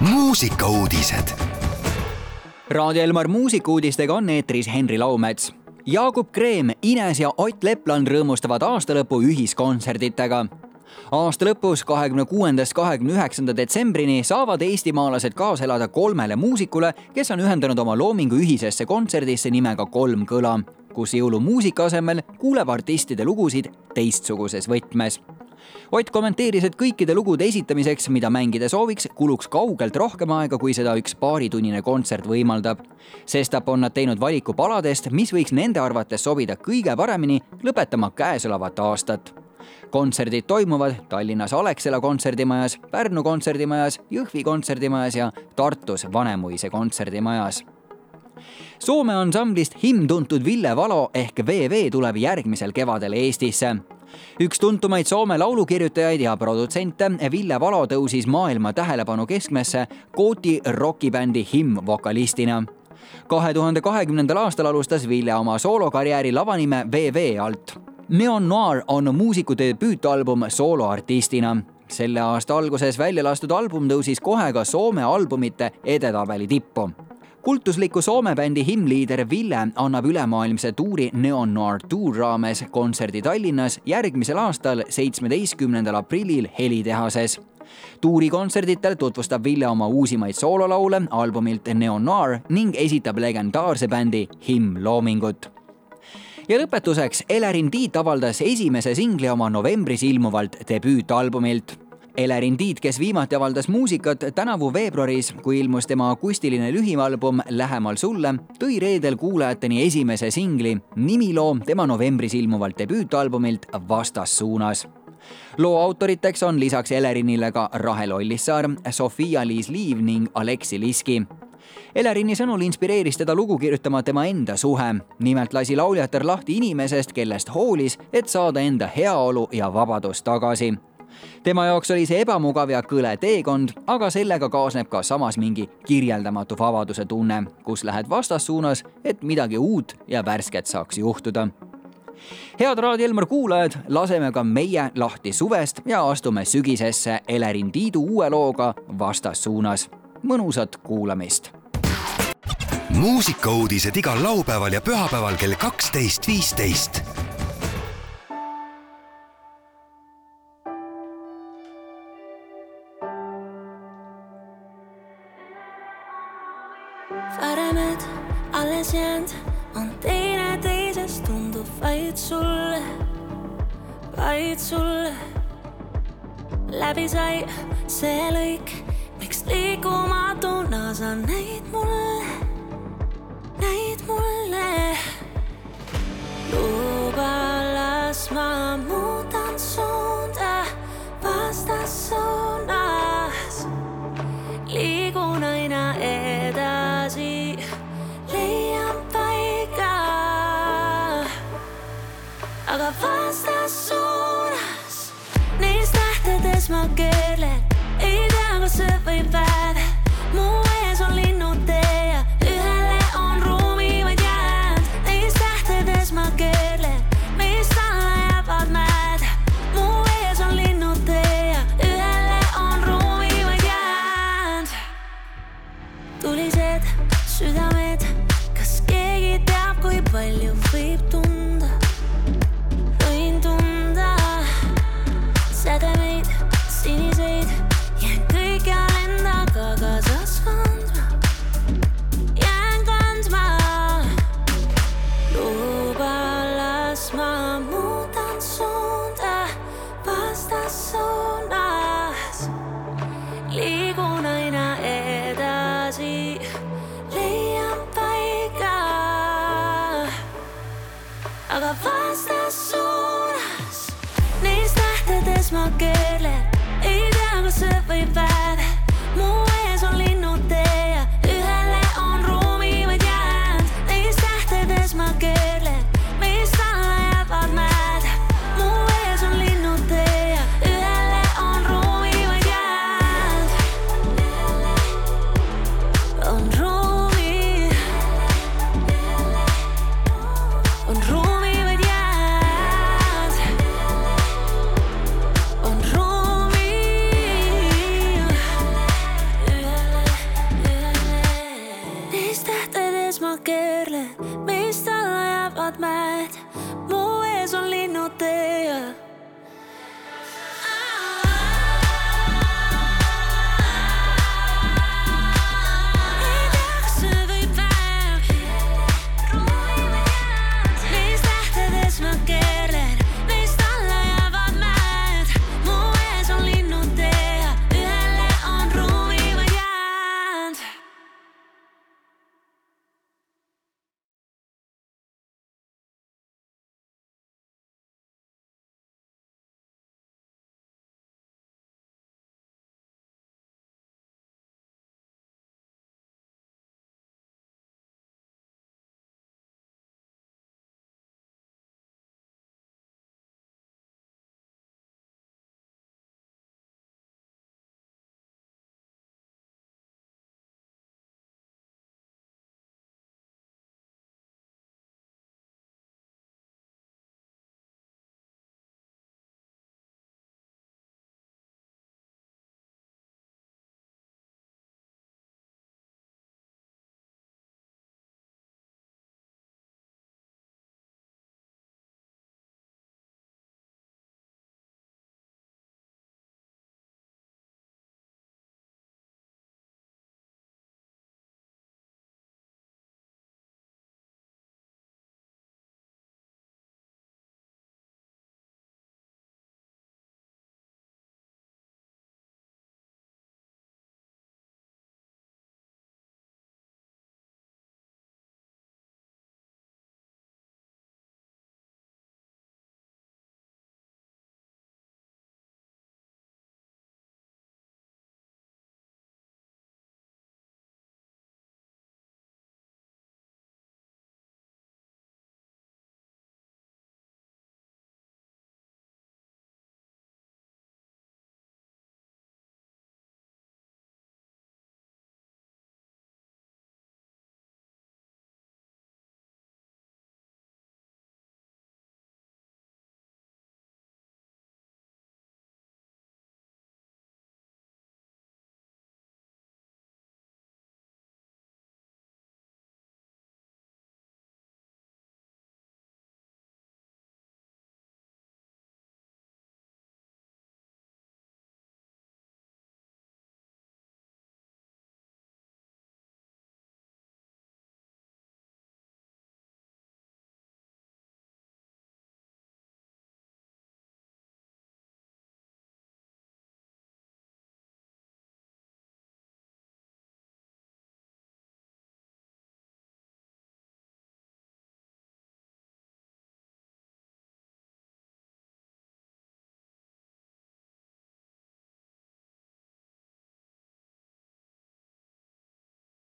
muusikauudised. Raadio Elmar muusikuudistega on eetris Henri Laumets. Jaagup Kreem, Ines ja Ott Lepland rõõmustavad aastalõpu ühiskontserditega aasta lõpus, kahekümne kuuendast kahekümne üheksanda detsembrini saavad eestimaalased kaasa elada kolmele muusikule, kes on ühendanud oma loomingu ühisesse kontserdisse nimega Kolm kõla, kus jõulumuusika asemel kuuleb artistide lugusid teistsuguses võtmes Ott kommenteeris, et kõikide lugude esitamiseks, mida mängida sooviks, kuluks kaugelt rohkem aega, kui seda üks paaritunnine kontsert võimaldab. sestap on nad teinud valiku paladest, mis võiks nende arvates sobida kõige paremini lõpetama käesolevat aastat. Kontserdid toimuvad Tallinnas Alexela kontserdimajas, Pärnu kontserdimajas, Jõhvi kontserdimajas ja Tartus Vanemuise kontserdimajas. Soome ansamblist himn tuntud Ville Valo ehk VV tuleb järgmisel kevadel Eestisse üks tuntumaid Soome laulukirjutajaid ja produtsente Ville Valo tõusis maailma tähelepanu keskmesse Gooti rokibändi Him vokalistina. kahe tuhande kahekümnendal aastal alustas Ville oma soolokarjääri lavanime VV alt. Neon Noir on muusiku debüütalbum sooloartistina selle aasta alguses välja lastud album tõusis kohe ka Soome albumite edetabeli tippu kultusliku Soome bändi himliider Ville annab ülemaailmse tuuri Neon Noir Tour raames kontserdi Tallinnas järgmisel aastal, seitsmeteistkümnendal aprillil Helitehases. Tuurikontserditel tutvustab Ville oma uusimaid soololaule albumilt Neon Noir ning esitab legendaarse bändi Him loomingut ja lõpetuseks Elerin Tiit avaldas esimese singli oma novembris ilmuvalt debüütalbumilt Elerin Tiit, kes viimati avaldas muusikat tänavu veebruaris, kui ilmus tema akustiline lühialbum Lähemal sulle, tõi reedel kuulajateni esimese singli, nimiloo tema novembris ilmuvalt debüütalbumilt Vastassuunas loo autoriteks on lisaks Elerinile ka Rahel Ollissaar, Sofia-Liis Liiv ning Aleksi Liski. Elerini sõnul inspireeris teda lugu kirjutama tema enda suhe. nimelt lasi lauljatar lahti inimesest, kellest hoolis, et saada enda heaolu ja vabadus tagasi tema jaoks oli see ebamugav ja kõle teekond, aga sellega kaasneb ka samas mingi kirjeldamatu vabaduse tunne, kus lähed vastassuunas, et midagi uut ja värsket saaks juhtuda head Raadio Elmar kuulajad, laseme ka meie lahti suvest ja astume sügisesse Elerin Tiidu uue looga Vastassuunas. mõnusat kuulamist. muusikauudised igal laupäeval ja pühapäeval kell kaksteist, viisteist alles jäänud. On teineteisest tundub vaid sulle, vaid sulle. läbi sai see lõik, miks liikumatuna sa näid mulle, sleep vastas suunas, neis tähtedes ma keerlen, ei tea, kas see võib väärata.